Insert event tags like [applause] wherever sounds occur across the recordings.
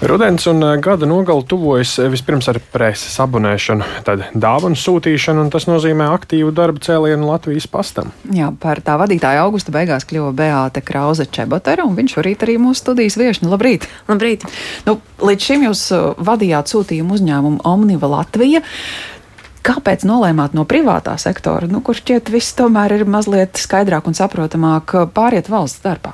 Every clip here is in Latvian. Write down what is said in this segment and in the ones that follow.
Rudens un gada nogala tuvojas vispirms ar preses abonēšanu, tad dāvanu sūtīšanu, un tas nozīmē aktīvu darbu cēlienu Latvijas pastam. Jā, par tā vadītāja augusta beigās kļuva Beāte Krause Čebotera, un viņš šorīt arī mūsu studijas viešņa. Labrīt! Labrīt! Nu, līdz šim jūs vadījāt sūtījumu uzņēmumu Omniva Latvija. Kāpēc nolēmāt no privātā sektora, nu, kurš šķiet viss tomēr ir mazliet skaidrāk un saprotamāk, pāriet valsts darbā?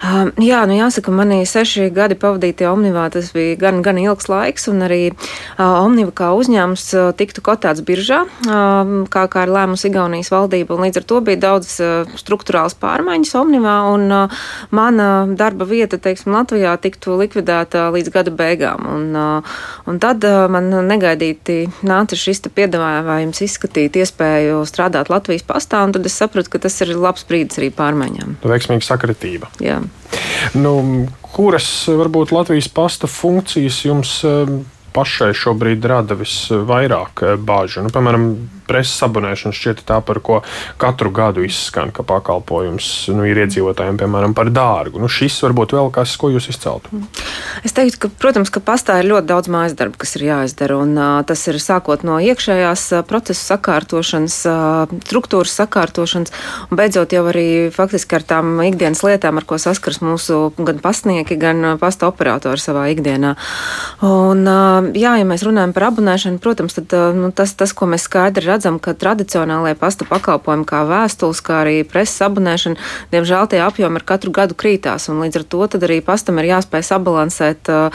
Uh, jā, nu jāsaka, manī seši gadi pavadītie Omnivā, tas bija gan, gan ilgs laiks, un arī uh, Omniva kā uzņēmums uh, tiktu kotēts biržā, uh, kā, kā ir lēmusi Igaunijas valdība, un līdz ar to bija daudz uh, struktūrāls pārmaiņas Omnivā, un uh, mana darba vieta, teiksim, Latvijā tiktu likvidēta līdz gada beigām. Un, uh, un tad uh, man negaidīti nāca šis piedāvājums izskatīt iespēju strādāt Latvijas pastā, un tad es sapratu, ka tas ir labs brīdis arī pārmaiņām. Veiksmīga sakritība. Jā. Nu, kuras varbūt Latvijas pasta funkcijas jums eh, pašai šobrīd rada visvairāk eh, bāžu? Nu, piemēram, preses abonēšana šķiet tā, par ko katru gadu izskan, ka pakalpojums nu, ir iedzīvotājiem, piemēram, par dārgu. Nu, šis varbūt vēl kas, ko jūs izceltu. Mm. Es teiktu, ka, protams, ka pastāv ļoti daudz mājas darbu, kas ir jāizdara. Un, uh, tas ir sākot no iekšējās procesu sakārtošanas, uh, struktūras sakārtošanas, un beidzot jau arī faktiski ar tām ikdienas lietām, ar ko saskars mūsu gan pasnieki, gan pasta operatori savā ikdienā. Un, uh, jā, ja mēs runājam par abonēšanu, protams, tad, nu, tas, tas, ko mēs skaidri redzam, redzam, ka tradicionālajie pasta pakalpojumi, kā vēstules, kā arī preses abonēšana, diemžēl tie apjomi ar katru gadu krītās. Līdz ar to arī pastam ir jāspēj sabalansēt uh,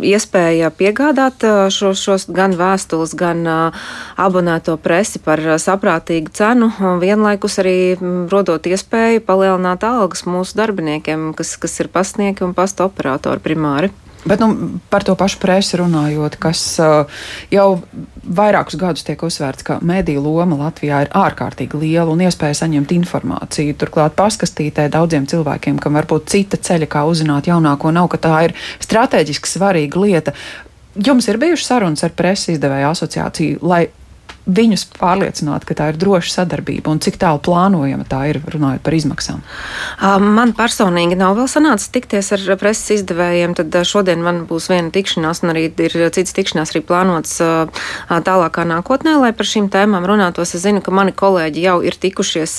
iespēja piegādāt uh, šos, gan vēstules, gan uh, abonēto presi par saprātīgu cenu, vienlaikus arī rodot iespēju palielināt algas mūsu darbiniekiem, kas, kas ir pasnieki un pasta operatori primāri. Bet nu, par to pašu presi runājot, kas uh, jau vairākus gadus tiek uzsvērts, ka mediju loma Latvijā ir ārkārtīgi liela un iespēja saņemt informāciju. Turklāt paskastītē daudziem cilvēkiem, kam varbūt cita ceļa, kā uzzināt jaunāko, nav, ka tā ir strateģiski svarīga lieta. Jums ir bijušas sarunas ar presi izdevēju asociāciju, lai viņus pārliecināt, ka tā ir droša sadarbība un cik tālu plānojama tā ir, runājot par izmaksām? Man personīgi nav vēl sanācis tikties ar preses izdevējiem. Tad šodien man būs viena tikšanās, un arī ir cits tikšanās arī plānots tālākā nākotnē, lai par šīm tēmām runātos. Es zinu, ka mani kolēģi jau ir tikušies,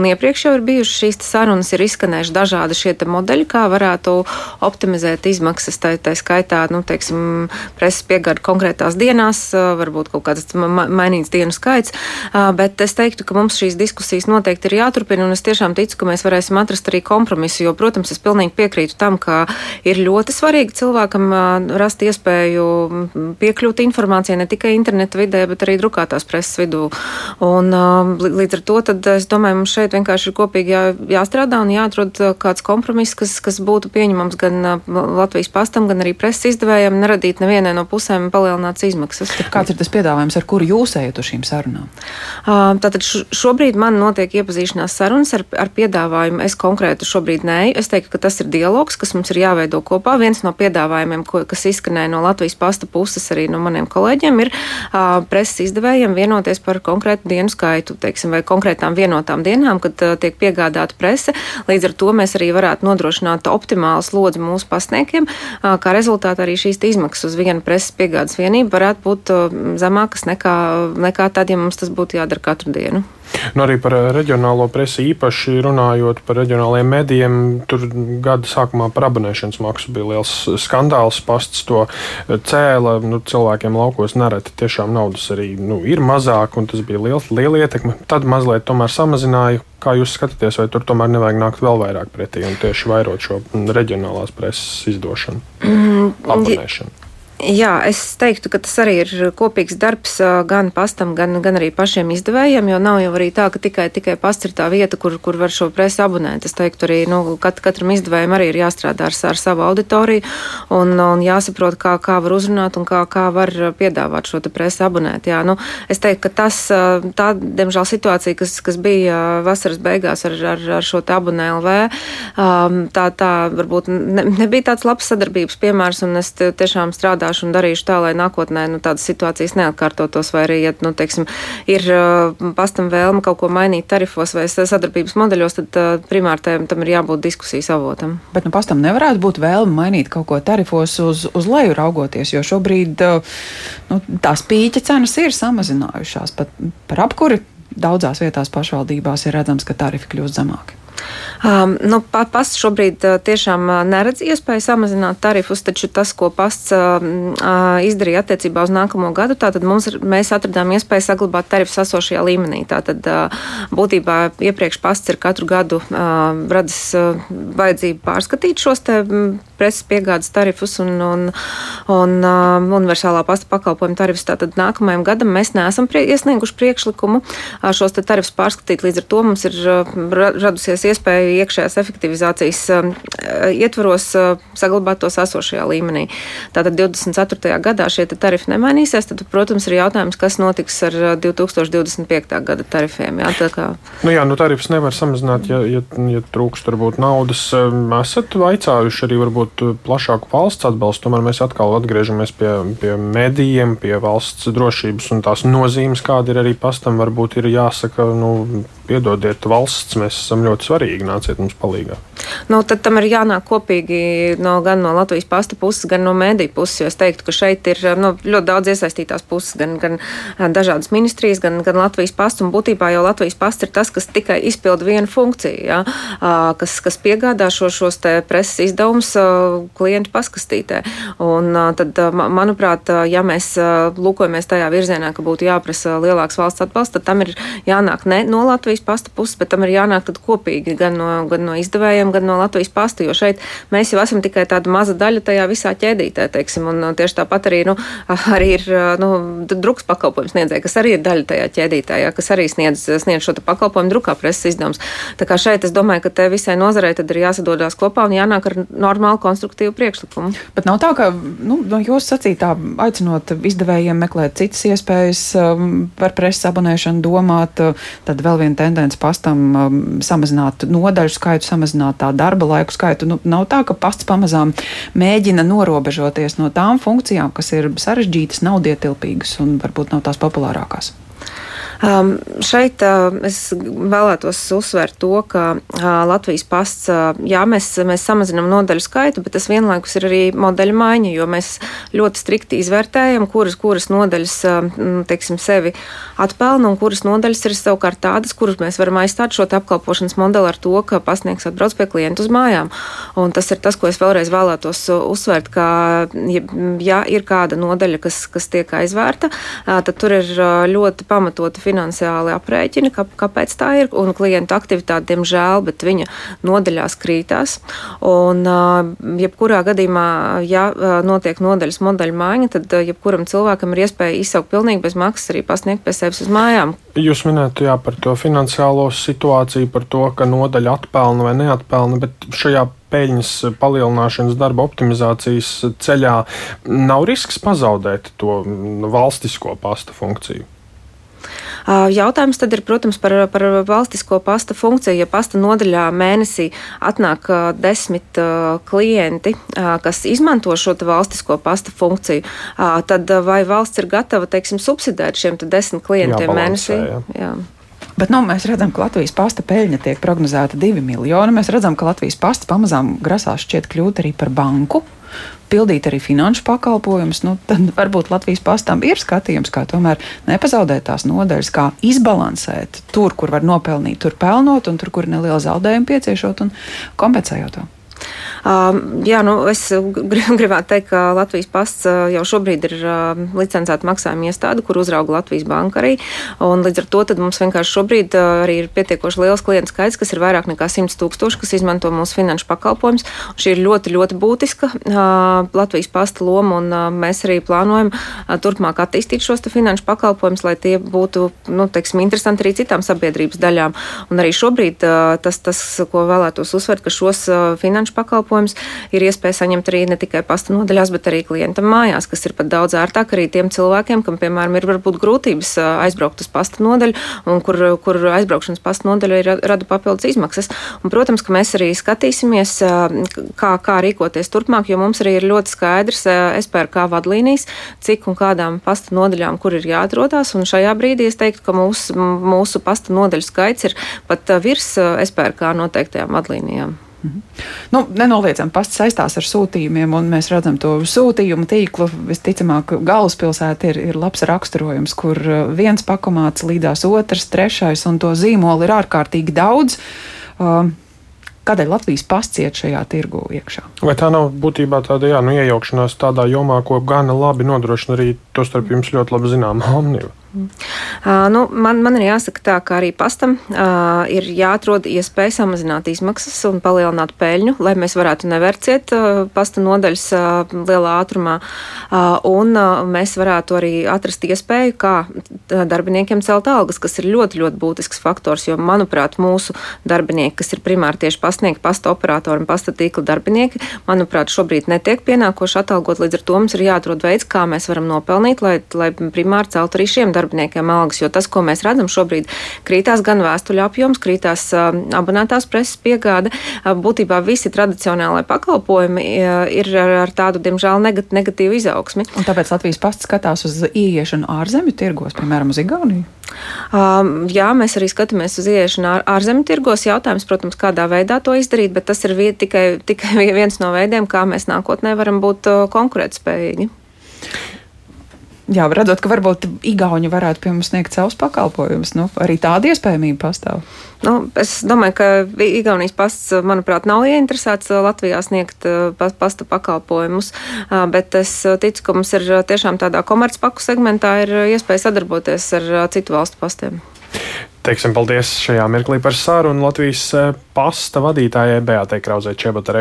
un iepriekš jau ir bijušas šīs sarunas, ir izskanējuši dažādi šie modeļi, kā varētu optimizēt izmaksas. Tā, tā skaitā, nu, teiksim, preses piegāda konkrētās dienās, varbūt kaut kādas mainīgas mainīts dienu skaits. Bet es teiktu, ka mums šīs diskusijas noteikti ir jāturpina, un es tiešām ticu, ka mēs varēsim atrast arī kompromisu. Jo, protams, es pilnīgi piekrītu tam, ka ir ļoti svarīgi cilvēkam rast iespēju piekļūt informācijai ne tikai interneta vidē, bet arī drukātās preses vidū. Un, līdz ar to es domāju, mums šeit vienkārši ir kopīgi jā, jāstrādā un jāatrod kāds kompromiss, kas, kas būtu pieņemams gan Latvijas pastam, gan arī preses izdevējiem, neradīt nevienai no pusēm palielināts izmaksas. Kāds ir tas piedāvājums, ar kuru jūs pusējot uz šīm sarunām? Tātad šobrīd man notiek iepazīšanās sarunas ar, ar piedāvājumu. Es konkrēti šobrīd nē, es teiktu, ka tas ir dialogs, kas mums ir jāveido kopā. Viens no piedāvājumiem, ko, kas izskanēja no Latvijas pasta puses, arī no maniem kolēģiem, ir preses izdevējiem vienoties par konkrētu dienu skaitu, teiksim, vai konkrētām vienotām dienām, kad tiek piegādāta prese. Līdz ar to mēs arī varētu nodrošināt optimālu slodzi mūsu pasniekiem, uh, kā rezultātā arī šīs izmaksas uz vienu preses piegādes vienību varētu būt zemākas nekā nekā tad, ja mums tas būtu jādara katru dienu. Nu, arī par reģionālo presi īpaši runājot par reģionālajiem medijiem, tur gada sākumā par abonēšanas maksu bija liels skandāls. Pasts to cēla. Nu, cilvēkiem laukos nereti tiešām naudas arī nu, ir mazāk, un tas bija liels, liela ietekme. Tad mazliet tomēr samazināja. Kā jūs skatāties, vai tur tomēr nevajag nākt vēl vairāk pretī un tieši vairot šo reģionālās preses izdošanu, mm, abonēšanu? Jā, es teiktu, ka tas arī ir kopīgs darbs gan pastam, gan, gan arī pašiem izdevējiem, jo nav jau arī tā, ka tikai, tikai pasts ir tā vieta, kur, kur var šo presi abonēt. Es teiktu, arī nu, kat, katram izdevējam arī ir jāstrādā ar, ar savu auditoriju un, un jāsaprot, kā, kā var uzrunāt un kā, kā var piedāvāt šo presi abonēt. Jā, nu, es teiktu, ka tas, tā, diemžēl, situācija, kas, kas bija vasaras beigās ar, ar, ar šo abonē LV, tā, tā varbūt ne, nebija tāds labs sadarbības piemērs, un es tiešām strādāju strādājuši un darījuši tā, lai nākotnē nu, tādas situācijas neatkārtotos, vai arī, ja nu, teiksim, ir pastam vēlme kaut ko mainīt tarifos vai sadarbības modeļos, tad primāri tam ir jābūt diskusijas avotam. Bet nu, pastam nevarētu būt vēlme mainīt kaut ko tarifos uz, uz leju raugoties, jo šobrīd nu, tās pīķa cenas ir samazinājušās. Pat par apkuri daudzās vietās pašvaldībās ir redzams, ka tarifi kļūst zemāki. Um, nu, pasts šobrīd uh, tiešām uh, neredz iespēju samazināt tarifus, taču tas, ko pasts uh, uh, izdarīja attiecībā uz nākamo gadu, tātad mums, mēs atradām iespēju saglabāt tarifus esošajā līmenī. Tātad uh, būtībā iepriekš pasts ir katru gadu uh, radis uh, vajadzību pārskatīt šos te preces piegādes tarifus un, un, un universālā pasta pakalpojuma tarifus. Tātad nākamajam gadam mēs neesam prie, iesnieguši priekšlikumu šos tarifus pārskatīt. Līdz ar to mums ir radusies iespēju iekšējās efektivizācijas um, ietvaros uh, saglabāt tos esošajā līmenī. Tātad 24. gadā šie tarifi nemainīsies, tad, protams, ir jautājums, kas notiks ar 2025. Uh, gada tarifiem. Jā, kā... nu jā, nu tarifus nevar samazināt, ja, ja, ja trūkst varbūt naudas. Um, esat vaicājuši arī varbūt plašāku valsts atbalstu, tomēr mēs atkal atgriežamies pie, pie medijiem, pie valsts drošības un tās nozīmes, kāda ir arī pastam, varbūt ir jāsaka, nu, piedodiet, valsts, mēs esam ļoti svarīgi, nāciet mums palīdzīgā. Nu, tad tam ir jānāk kopīgi no, gan no Latvijas pasta puses, gan no mēdīju puses. Es teiktu, ka šeit ir nu, ļoti daudz iesaistītās puses, gan, gan dažādas ministrijas, gan, gan Latvijas pasta. Būtībā jau Latvijas pasta ir tas, kas tikai izpilda vienu funkciju, ja, kas, kas piegādā šo, šos preses izdevumus klientu paskastītē. Un, tad, manuprāt, ja mēs lūkojamies tajā virzienā, ka būtu jāprasa lielāks valsts atbalsts, tad tam ir jānāk ne no Latvijas pasta puses, bet tam ir jānāk kopīgi gan no, gan no izdevējiem, gan no Latvijas pasta, jo šeit mēs jau esam tikai tāda maza daļa tajā visā ķēdītē, teiksim, un uh, tieši tāpat arī, nu, arī ir, uh, nu, druks pakalpojums sniedzēja, kas arī ir daļa tajā ķēdītē, jā, kas arī sniedz, sniedz šo pakalpojumu drukā preses izdevums. Tā kā šeit es domāju, ka te visai nozarei tad ir jāsadodās kopā un jānāk ar normālu konstruktīvu priekšlikumu. Bet nav tā, ka, nu, jūs sacītā aicinot izdevējiem meklēt citas iespējas um, par preses abonēšanu domāt, uh, tad vēl viena tendence pastam um, samazināt nodaļu skaitu, samazināt tā darba laiku skaitu. Nu, nav tā, ka pasts pamazām mēģina norobežoties no tām funkcijām, kas ir sarežģītas, nav dietilpīgas un varbūt nav tās populārākās. Um, šeit uh, es vēlētos uzsvērt to, ka uh, Latvijas pasts, uh, jā, mēs, mēs samazinām nodaļu skaitu, bet tas vienlaikus ir arī modeļa maiņa, jo mēs ļoti strikti izvērtējam, kuras, kuras nodaļas, uh, teiksim, sevi atpelna un kuras nodaļas ir savukārt tādas, kuras mēs varam aizstāt šo apkalpošanas modeli ar to, ka pasniegs atbrauc pie klientu uz mājām. Un tas ir tas, ko es vēlreiz vēlētos uzsvērt, ka, ja, ir kāda nodaļa, kas, kas tiek aizvērta, uh, tad tur ir uh, ļoti pamatota finansiāli aprēķini, kā, kāpēc tā ir. Un klientu aktivitāte, diemžēl, bet viņa nodaļās krītās. Un, jebkurā gadījumā, ja notiek nodaļas modeļa maiņa, tad jebkuram cilvēkam ir iespēja izsaukt pilnīgi bez maksas arī pasniegt pie sevis uz mājām. Jūs minējāt jā, par to finansiālo situāciju, par to, ka nodaļa atpelna vai neatpelna, bet šajā peļņas palielināšanas, darba optimizācijas ceļā nav risks pazaudēt to valstisko pasta funkciju. Jautājums tad ir, protams, par, par valstisko pasta funkciju. Ja pasta nodaļā mēnesī atnāk desmit klienti, kas izmanto šo valstisko pasta funkciju, tad vai valsts ir gatava, teiksim, subsidēt šiem desmit klientiem Jābalansē, mēnesī? Jā. Jā. Bet nu, mēs redzam, ka Latvijas pasta peļņa tiek prognozēta 2 miljoni. Mēs redzam, ka Latvijas pasta pamazām grasās šķiet kļūt arī par banku pildīt arī finanšu pakalpojumus, nu, tad varbūt Latvijas pastām ir skatījums, kā tomēr nepazaudēt tās nodaļas, kā izbalansēt tur, kur var nopelnīt, tur pelnot, un tur, kur ir neliela zaudējuma pieciešot un kompensējot to. Um, jā, nu, es [laughs] gribētu teikt, ka Latvijas pasts uh, jau šobrīd ir uh, licencēta maksājuma iestāde, kur uzrauga Latvijas banka arī. Līdz ar to mums vienkārši šobrīd uh, arī ir pietiekoši liels klientu skaits, kas ir vairāk nekā 100 tūkstoši, kas izmanto mūsu finanšu pakalpojumus. Šī ir ļoti, ļoti būtiska Latvijas pasta loma, un mēs arī plānojam turpmāk attīstīt šos finanšu pakalpojumus, lai tie būtu nu, teiksim, interesanti arī citām sabiedrības daļām. Un arī šobrīd tas, tas ko vēlētos uzsvērt, ka šos finanšu pakalpojumus, ir iespēja saņemt arī ne tikai pasta nodaļās, bet arī klientam mājās, kas ir pat daudz ērtāk arī tiem cilvēkiem, kam, piemēram, ir varbūt grūtības aizbraukt uz pasta nodaļu, un kur, kur aizbraukšanas pasta nodaļa ir rada papildus izmaksas. Un, protams, ka mēs arī skatīsimies, kā, kā rīkoties turpmāk, jo mums arī ir ļoti skaidrs SPRK vadlīnijas, cik un kādām pasta nodaļām, kur ir jāatrodas. Un šajā brīdī es teiktu, ka mūsu, mūsu pasta nodaļu skaits ir pat virs SPRK noteiktajām vadlīnijām. Mhm. Nu, nenoliedzami pasts saistās ar sūtījumiem, un mēs redzam to sūtījumu tīklu. Visticamāk, galvaspilsēta ir, ir labs raksturojums, kur viens pakomāts līdās otrs, trešais, un to zīmolu ir ārkārtīgi daudz. Uh, Kādēļ Latvijas pasts iet šajā tirgu iekšā? Vai tā nav būtībā tāda jā, nu, iejaukšanās tādā jomā, ko gana labi nodrošina arī to starp jums ļoti labi zināmā Omniva? Uh, nu, man, man ir jāsaka tā, ka arī pastam uh, ir jāatrod iespēja samazināt izmaksas un palielināt peļņu, lai mēs varētu nevērciet uh, pasta nodaļas uh, lielā ātrumā. Uh, un uh, mēs varētu arī atrast iespēju, kā darbiniekiem celt algas, kas ir ļoti, ļoti būtisks faktors, jo, manuprāt, mūsu darbinieki, kas ir primāri tieši pastnieki, pasta operatori un pasta tīkla darbinieki, manuprāt, šobrīd netiek pienākoši atalgot. Līdz ar to mums ir jāatrod veids, kā mēs varam nopelnīt, lai, lai primāri celt arī šiem darbiniekiem darbiniekiem algas, jo tas, ko mēs redzam šobrīd, krītās gan vēstuļu apjoms, krītās abonētās preses piegāde. Būtībā visi tradicionālai pakalpojumi ir ar, tādu, diemžēl, negat, negatīvu izaugsmi. Un tāpēc Latvijas pasts skatās uz ieiešanu ārzemju tirgos, piemēram, uz Igauniju. Um, jā, mēs arī skatāmies uz ieiešanu ār, ārzemju tirgos. Jautājums, protams, kādā veidā to izdarīt, bet tas ir vie, tikai, tikai [laughs] viens no veidiem, kā mēs nākotnē varam būt konkurētspējīgi. Jā, redzot, ka varbūt Igauni varētu pie mums sniegt savus pakalpojumus, nu, arī tāda iespējamība pastāv. Nu, es domāju, ka Igaunijas pasts, manuprāt, nav ieinteresēts Latvijā sniegt pasta pakalpojumus, bet es ticu, ka mums ir tiešām tādā komercpaku segmentā ir iespēja sadarboties ar citu valstu pastiem. Teiksim paldies šajā mirklī par sarunu Latvijas pasta vadītājai Beatai Krauzē Čebatarei.